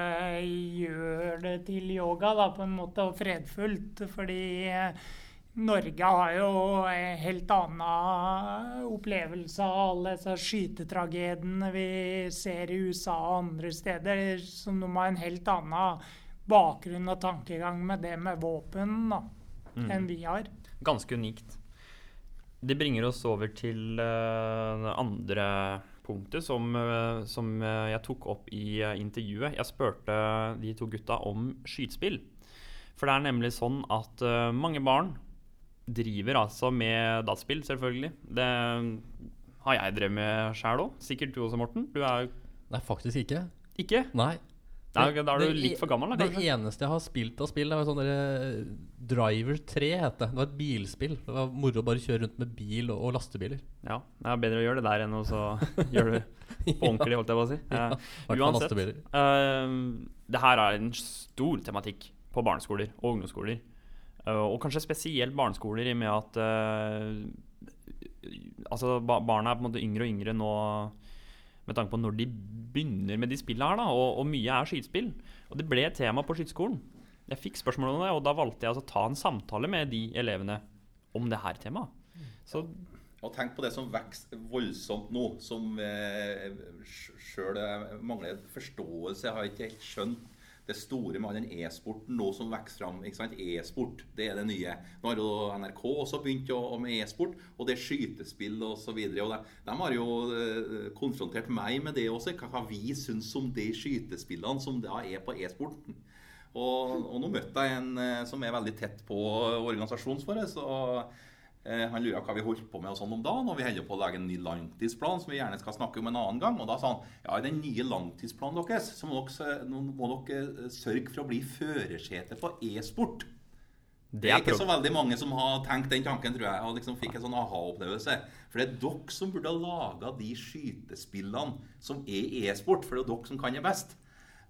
gjør det til yoga, da, på en måte, og fredfullt. Fordi eh, Norge har jo en helt annen opplevelse av alle disse skytetragediene vi ser i USA og andre steder, som de har en helt annen bakgrunn og tankegang med det med våpen da, enn vi har. Ganske unikt. Det bringer oss over til eh, det andre punktet som, eh, som jeg tok opp i eh, intervjuet. Jeg spurte de to gutta om skytespill. For det er nemlig sånn at mange barn driver altså med dataspill, selvfølgelig. Det har jeg drevet med sjæl òg. Sikkert du også, Morten. Du er Nei, faktisk ikke. ikke? Nei. Nei, da er du litt for gammel, da, kanskje? Det eneste jeg har spilt av spill, det var sånn derre Driver 3 het det. Det var et bilspill. Det var moro å bare kjøre rundt med bil og, og lastebiler. Ja, det er bedre å gjøre det der enn å gjøre det på ordentlig, holdt jeg på å si. Ja, Eh, uansett. Uh, det her er en stor tematikk på barneskoler og ungdomsskoler. Eh, og kanskje spesielt barneskoler, i og med at eh, altså, barna er på en måte yngre og yngre nå med tanke på når de begynner med de spillene her, da, og, og mye er skytespill. Og det ble et tema på skyteskolen. Jeg fikk spørsmål om det, og da valgte jeg altså å ta en samtale med de elevene om det her temaet. Så Og tenk på det som vokser voldsomt nå, som eh, sjøl mangler forståelse. Jeg har ikke helt skjønt det store med all den e-sporten nå som vokser fram. E-sport, det er det nye. Nå har jo NRK også begynt å, med e-sport, og det er skytespill osv. De, de har jo eh, konfrontert meg med det også, hva vi syns om de skytespillene som da er på e-sporten. Og, og nå møtte jeg en eh, som er veldig tett på organisasjonen vår. Eh, han lurer hva vi holdt på med og sånn om dagen, og vi holder på å lage en ny langtidsplan som vi gjerne skal snakke om en annen gang. Og da sa han ja, i den nye langtidsplanen deres så må dere, nå må dere sørge for å bli førersete på e-sport. Det er ikke så veldig mange som har tenkt den tanken, tror jeg, og liksom fikk en sånn aha-opplevelse. For det er dere som burde ha laga de skytespillene som er e-sport, for det er dere som kan det best.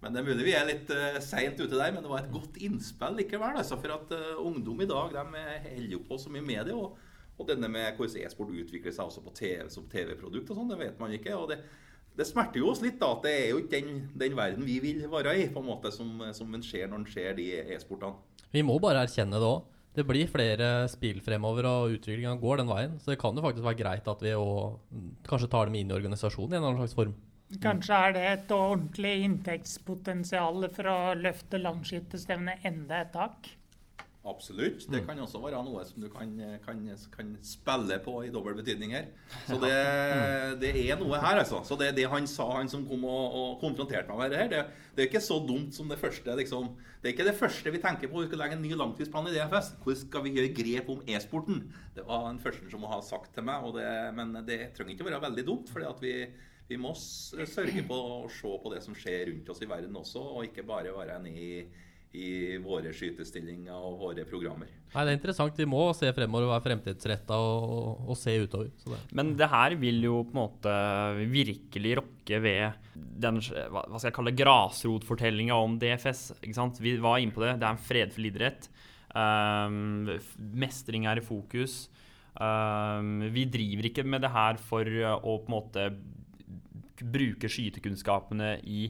Men det er mulig vi er litt uh, seint ute der, men det var et godt innspill likevel. Altså, for at uh, ungdom i dag de holder jo på så mye med det. Og, og denne med hvordan e-sport utvikler seg også på TV, som TV-produkt og sånn, det vet man ikke. og det, det smerter jo oss litt da, at det er jo ikke den, den verden vi vil være i, på en måte, som, som en ser når en ser de e-sportene. Vi må bare erkjenne det òg. Det blir flere spill fremover, og utviklinga går den veien. Så det kan jo faktisk være greit at vi også, mm, kanskje tar dem inn i organisasjonen i en eller annen slags form. Kanskje er det et ordentlig inntektspotensial for å løfte Landsskytterstevnet enda et tak. Absolutt. Det kan også være noe som du kan, kan, kan spille på i dobbel betydning her. Så det, det er noe her, altså. Så det, det han sa, han som kom og, og konfronterte meg med det her, det, det er ikke så dumt som det første. liksom. Det er ikke det første vi tenker på. Vi skal legge en ny langtidsplan i DFS. Hvordan skal vi gjøre grep om e-sporten? Det var den første som må ha sagt til meg, og det, men det trenger ikke være veldig dumt. fordi at vi vi må sørge på å se på det som skjer rundt oss i verden også, og ikke bare være nede i, i våre skytestillinger og våre programmer. Nei, Det er interessant. Vi må se fremover og være fremtidsretta og, og, og, se utover. Det. Men det her vil jo på en måte virkelig rokke ved den hva skal jeg kalle grasrotfortellinga om DFS. ikke sant? Vi var inne på det. Det er en fredfull idrett. Um, mestring er i fokus. Um, vi driver ikke med det her for å på en måte bruke skytekunnskapene i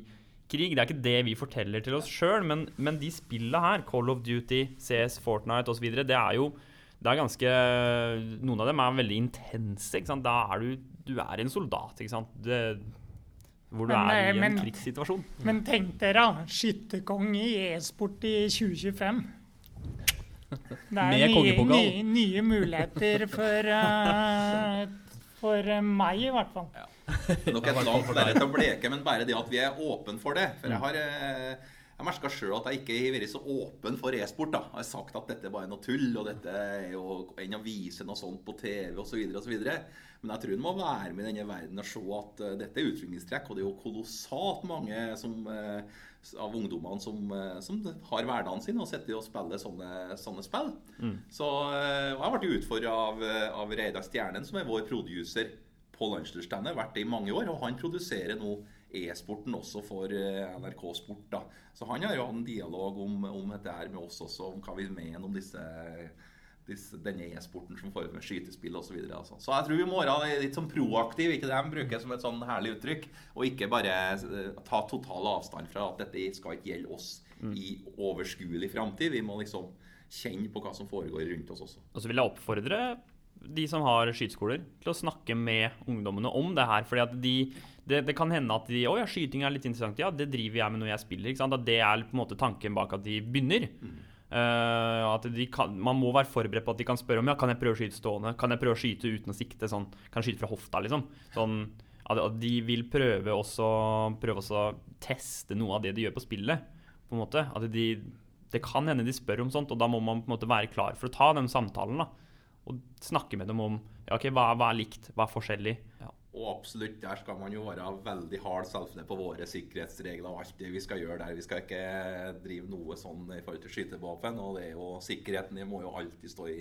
krig. Det er ikke det vi forteller til oss sjøl, men, men, de spillene her, Call of Duty, CS, Fortnite osv., det er jo det er ganske Noen av dem er veldig intense. ikke sant? Da er du, du er en soldat, ikke sant. Det, hvor du men, er i en men, krigssituasjon. Men tenk dere, skytterkong i e-sport i 2025. Det er nye, nye, nye, muligheter for, uh, for meg, i hvert fall. Ja. Nok et langt lerret å bleke, men bare det at vi er åpne for det. For jeg har eh, jeg merka sjøl at jeg ikke har vært så åpen for e-sport. Jeg har sagt at dette bare er noe tull, og dette er jo enn å vise noe sånt på TV osv. Men jeg tror en må være med i denne verden og se at uh, dette er utviklingstrekk. Og det er jo kolossalt mange som, uh, av ungdommene som, som, har hverdagen sin og sitter og spiller sånne, sånne spill. Mm. Så jeg har blitt utfordra av, av Reidar Stjernen, som er vår producer på Lunsjlunsjstandet, vært det i mange år. Og han produserer nå e-sporten også for eh, NRK Sport. da. Så han har jo hatt en dialog om, om dette her med oss også, om hva vi mener om disse, disse denne e-sporten som foregår med skytespill osv. Så, altså. så jeg tror vi må være litt sånn proaktive, ikke det de bruker som et sånn herlig uttrykk. Og ikke bare eh, ta total avstand fra at dette skal ikke gjelde oss mm. i overskuelig framtid. Vi må liksom kjenne på hva som foregår rundt oss også. Og så vil jeg oppfordre de som har skyteskoler, til å snakke med ungdommene om det her. fordi at de, det, det, kan hende at de Å ja, skyting er litt interessant. Ja, det driver jeg med når jeg spiller. ikke sant? At det er på en måte tanken bak at de begynner. Mm. Uh, at de kan, man må være forberedt på at de kan spørre om ja, kan jeg prøve å skyte stående. Kan jeg prøve å skyte uten å sikte? sånn, Kan jeg skyte fra hofta, liksom? Sånn, at, at de vil prøve også, prøve å teste noe av det de gjør på spillet. på en måte. At de, det kan hende de spør om sånt, og da må man på en måte være klar for å ta den samtalen. da og snakke med dem om ja, okay, hva, hva, er likt, hva er forskjellig. Ja. Og absolutt, der skal man jo være veldig hard selvfølgelig på våre sikkerhetsregler og alt det vi skal gjøre der. Vi skal ikke drive noe sånn i forhold til skytevåpen. Og det er jo, sikkerheten må jo alltid stå i,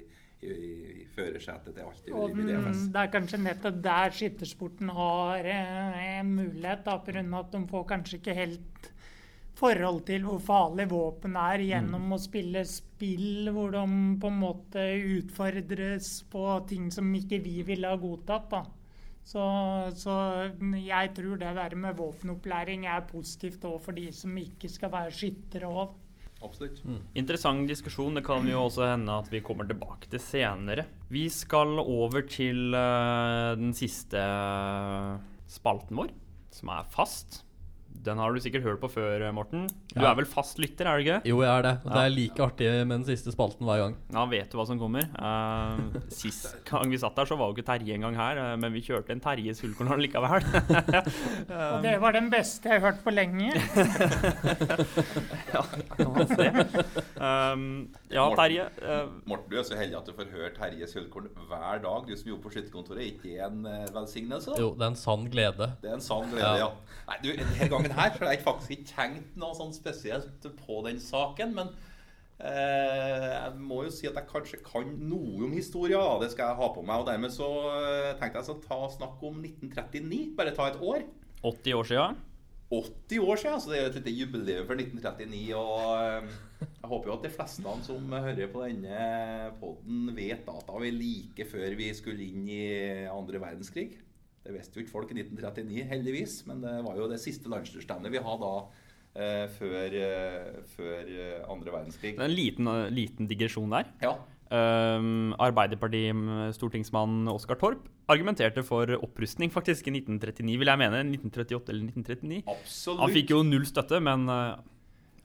i, i førersetet til alt. Og den, det er kanskje nettopp der skyttersporten har eh, mulighet, da, pga. at de får kanskje ikke helt forhold til hvor farlig våpen er, gjennom mm. å spille spill hvor de på en måte utfordres på ting som ikke vi ville ha godtatt. da. Så, så, jeg tror det der med våpenopplæring er positivt òg for de som ikke skal være skyttere òg. Absolutt. Mm. Interessant diskusjon. Det kan jo også hende at vi kommer tilbake til senere. Vi skal over til uh, den siste spalten vår, som er fast. Den har du sikkert hørt på før, Morten. Du ja. er vel fast lytter, er du ikke? Jo, jeg er det. Det er like artig med den siste spalten hver gang. Ja, vet du hva som kommer? Uh, sist gang vi satt der, så var jo ikke Terje engang her, uh, men vi kjørte en Terjes Hullkorn likevel. Og det var den beste jeg har hørt på lenge. ja, kan man se. Um, ja, Terje. Uh, Morten, du er så heldig at du får høre Terjes Hullkorn hver dag. Du som jobber på skytterkontoret, er ikke en velsignelse? Jo, det er en sann glede. Det er en sann glede, ja. ja. Nei, du, denne gangen her jeg har jeg faktisk ikke tenkt noe sånn spesielt på den saken. Men eh, jeg må jo si at jeg kanskje kan noe om historia. Det skal jeg ha på meg. Og dermed så eh, tenkte jeg så ta snakke om 1939. Bare ta et år. 80 år sia? 80 år siden, så det er jo et lite jubileum for 1939. Og eh, jeg håper jo at de fleste som hører på denne poden, vet at da vi like før vi skulle inn i andre verdenskrig. Det visste jo ikke folk i 1939, heldigvis, men det var jo det siste landslagsstevnet vi hadde da eh, før, eh, før, eh, andre verdenskrig. Det er en liten, eh, liten digresjon der. Ja. Um, Arbeiderparti-stortingsmann Oskar Torp argumenterte for opprustning faktisk i 1939, vil jeg mene. 1938 eller 1939. Absolutt. Han fikk jo null støtte, men uh,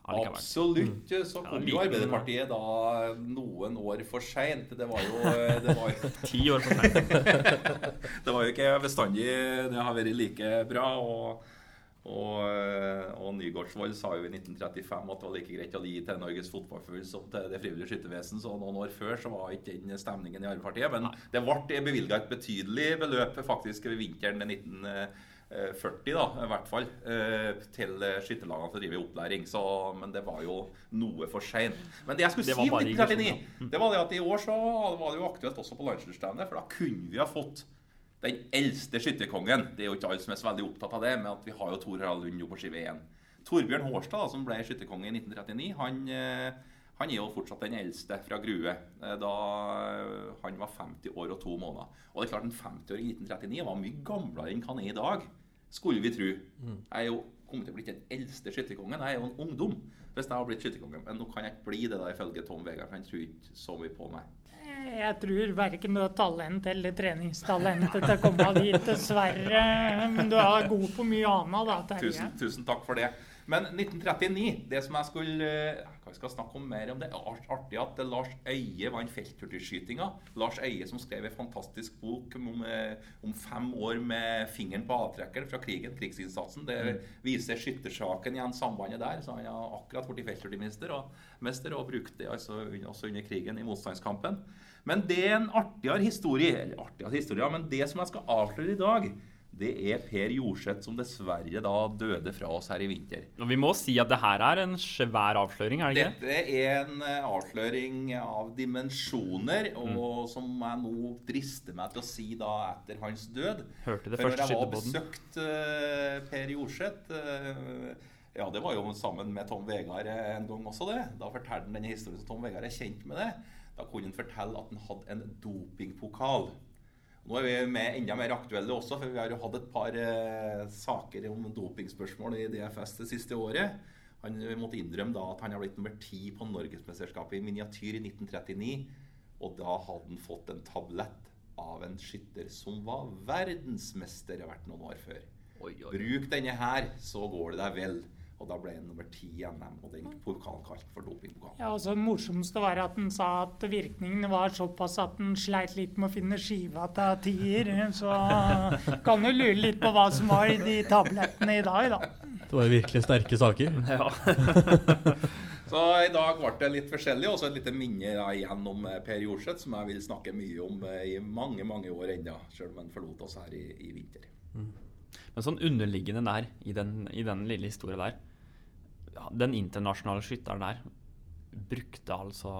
Absolutt. Mm. Så kom jo Arbeiderpartiet da noen år for seint. Det var jo det var, Ti år for seint. det var jo ikke bestandig det har vært like bra. og og, og Nygaardsvold sa jo i 1935 at det var like greit å gi til Norges Fotballforbund som til Det frivillige skyttervesen. Så noen år før så var ikke den stemningen i Arbeiderpartiet. Men det ble bevilga et betydelig beløp faktisk ved vinteren 19, eh, 40, da, i hvert fall, eh, til eh, skytterlagene som driver opplæring. Så, men det var jo noe for seint. Men det jeg skulle Det si om 1939, det var det at i år så var det jo aktuelt også på Landslagsstevnet, for da kunne vi ha fått den eldste skytterkongen. Det er jo ikke alle som er så veldig opptatt av det, men at vi har jo Tor Harald Lund på skive 1. Torbjørn Hårstad, da, som ble skytterkonge i 1939, han, eh, han er jo fortsatt den eldste fra Grue. eh, Da eh, han var 50 år og to måneder. Og det er klart En 50-åring i 1939 var mye gamlere enn han er i dag, skulle vi tro. Jeg er jo kommet til å bli den eldste skytterkongen. Jeg er jo en ungdom hvis jeg har blitt skytterkonge. Men nå kan jeg ikke bli det, da, ifølge Tom Vegard. for Han tror ikke så mye på meg. Jeg tror verken du har talent eller treningstalent til å komme dit, dessverre. Men du er god på mye annet, da, Terje. Tusen, tusen takk for det. Men 1939, det som jeg skulle eh, Hva skal snakke om mer om det? Art- Artig at Lars Øie vant felthurtigskytinga. Lars Øie som skrev en fantastisk bok om, eh, om fem år med fingeren på avtrekkeren fra krigen, krigsinnsatsen. Det viser skyttersaken igjen, sambandet der. Så han har akkurat blitt felthurtigmester og, mester, og brukte det altså også under krigen i motstandskampen. Men det er en artigere historie, eller artigere historie, men det som jeg skal avsløre i dag, det er Per Jorseth som dessverre da døde fra oss her i vinter. Og vi må si at det her er en svær avsløring, er det ikke? Dette er en eh, avsløring av dimensjoner, og som jeg nå drister meg til å si da etter hans død. Hørte det For første når jeg har besøkt eh, Per Jorseth eh, Ja, det var jo sammen med Tom Vegard en gang også, det. Da fortalte han denne historien som Tom Vegard er kjent med det. Da kunne han fortelle at han hadde en dopingpokal. Nå er vi med enda mer aktuelle også, for vi har jo hatt et par eh, saker om dopingspørsmål i DFS det siste året. Han måtte innrømme da at han har blitt nummer ti på Norgesmesterskapet i miniatyr i 1939. Og da hadde han fått en tablett av en skytter som var verdensmester hvert noen år før. Oi, oi. Bruk denne her, så går det deg vel. Og da ble han nummer ti i NM, og den pokalen kalt for dopingpokalen. Ja, og så morsomste var at han sa at virkningen var såpass at han sleit litt med å finne skiva til tier. Så kan du lure litt på hva som var i de tablettene i dag, da. Det var jo virkelig sterke saker. Ja. Så i dag ble det litt forskjellig, og så et lite minne da, igjen om eh, Per Jorseth, som jeg vil snakke mye om eh, i mange mange år ennå, selv om han forlot oss her i, i vinter. Men sånn underliggende der, i den, i den lille historien der ja, Den internasjonale skytteren der brukte altså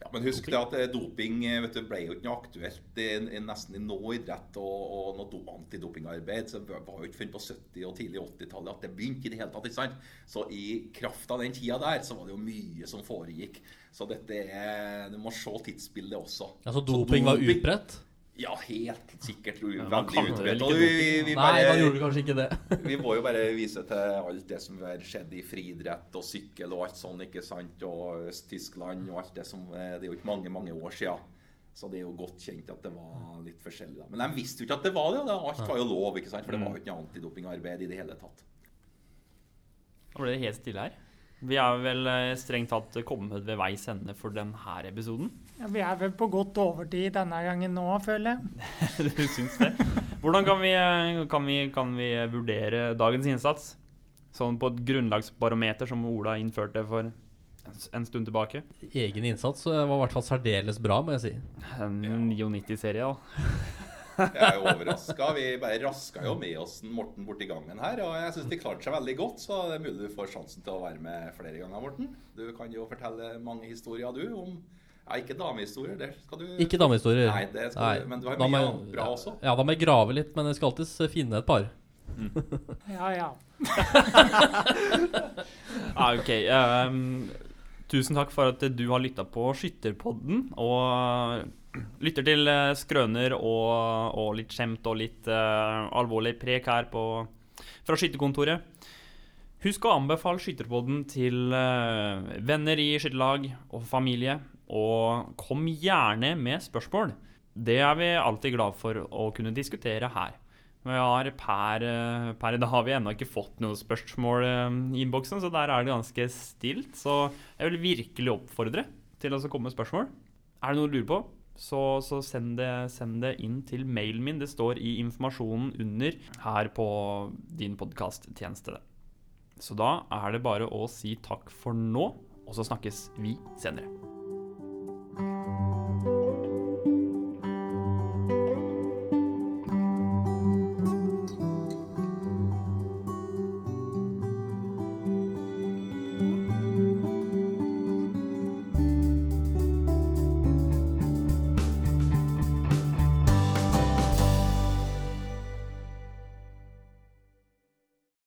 Ja, Men husk det at eh, doping eh, vet du, ble jo ikke noe aktuelt i, i nesten i noe idrett og, og noe do- antidopingarbeid. så Det var jo ikke før på 70- og tidlig 80-tallet at det begynte i det hele tatt. ikke sant? Så i kraft av den tida der, så var det jo mye som foregikk. Så dette er Du må se tidsbildet også. Altså Så doping var utbredt? Ja, helt sikkert. man Veldig utbredt. vi, vi, Nei, da gjorde kanskje ikke det. vi må jo bare vise til alt det som har skjedd i friidrett og sykkel og alt sånt, ikke sant? Og Øst-Tyskland og alt det som eh, Det er jo ikke mange, mange år sia. Så det er jo godt kjent at det var litt forskjellig. da. Men de visste jo ikke at det var det. og Alt var jo lov, ikke sant? For det var jo ikke noe antidopingarbeid i det hele tatt. Nå ble det helt stille her. Vi er vel eh, strengt tatt kommet ved veis ende for denne episoden. Ja, vi er vel på godt overtid denne gangen nå, føler jeg. du syns det? Hvordan kan vi, eh, kan, vi, kan vi vurdere dagens innsats? Sånn på et grunnlagsbarometer som Ola innførte for en stund tilbake. Egen innsats eh, var i hvert fall særdeles bra, må jeg si. En 99-serie, da. Jeg er jo overraska. Vi bare raska jo med oss Morten borti gangen her. Og jeg syns de klarte seg veldig godt, så det er mulig du får sjansen til å være med flere ganger, Morten. Du kan jo fortelle mange historier, du, om Ja, ikke damehistorier, det skal du Ikke damehistorier. Nei, det skal du, men du har mye jeg- annet bra også. Ja, da må jeg grave litt, men jeg skal alltids eh, finne et par. Ja, ja. Ja, ok. Um, tusen takk for at du har lytta på Skytterpodden. Og lytter til eh, skrøner og, og litt skjemt og litt uh, alvorlig prek her på, fra skytterkontoret. Husk å anbefale Skytterpodden til eh, venner i skytterlag og familie. Og kom gjerne med spørsmål. Det er vi alltid glad for å kunne diskutere her. Vi har per, eh, per da har vi ennå ikke fått noen spørsmål eh, i innboksen, så der er det ganske stilt. Så jeg vil virkelig oppfordre til å komme med spørsmål. Er det noe du lurer på, så, så send, det, send det inn til mailen min. Det står i informasjonen under her på din podkasttjeneste. Så da er det bare å si takk for nå, og så snakkes vi senere. Thank you.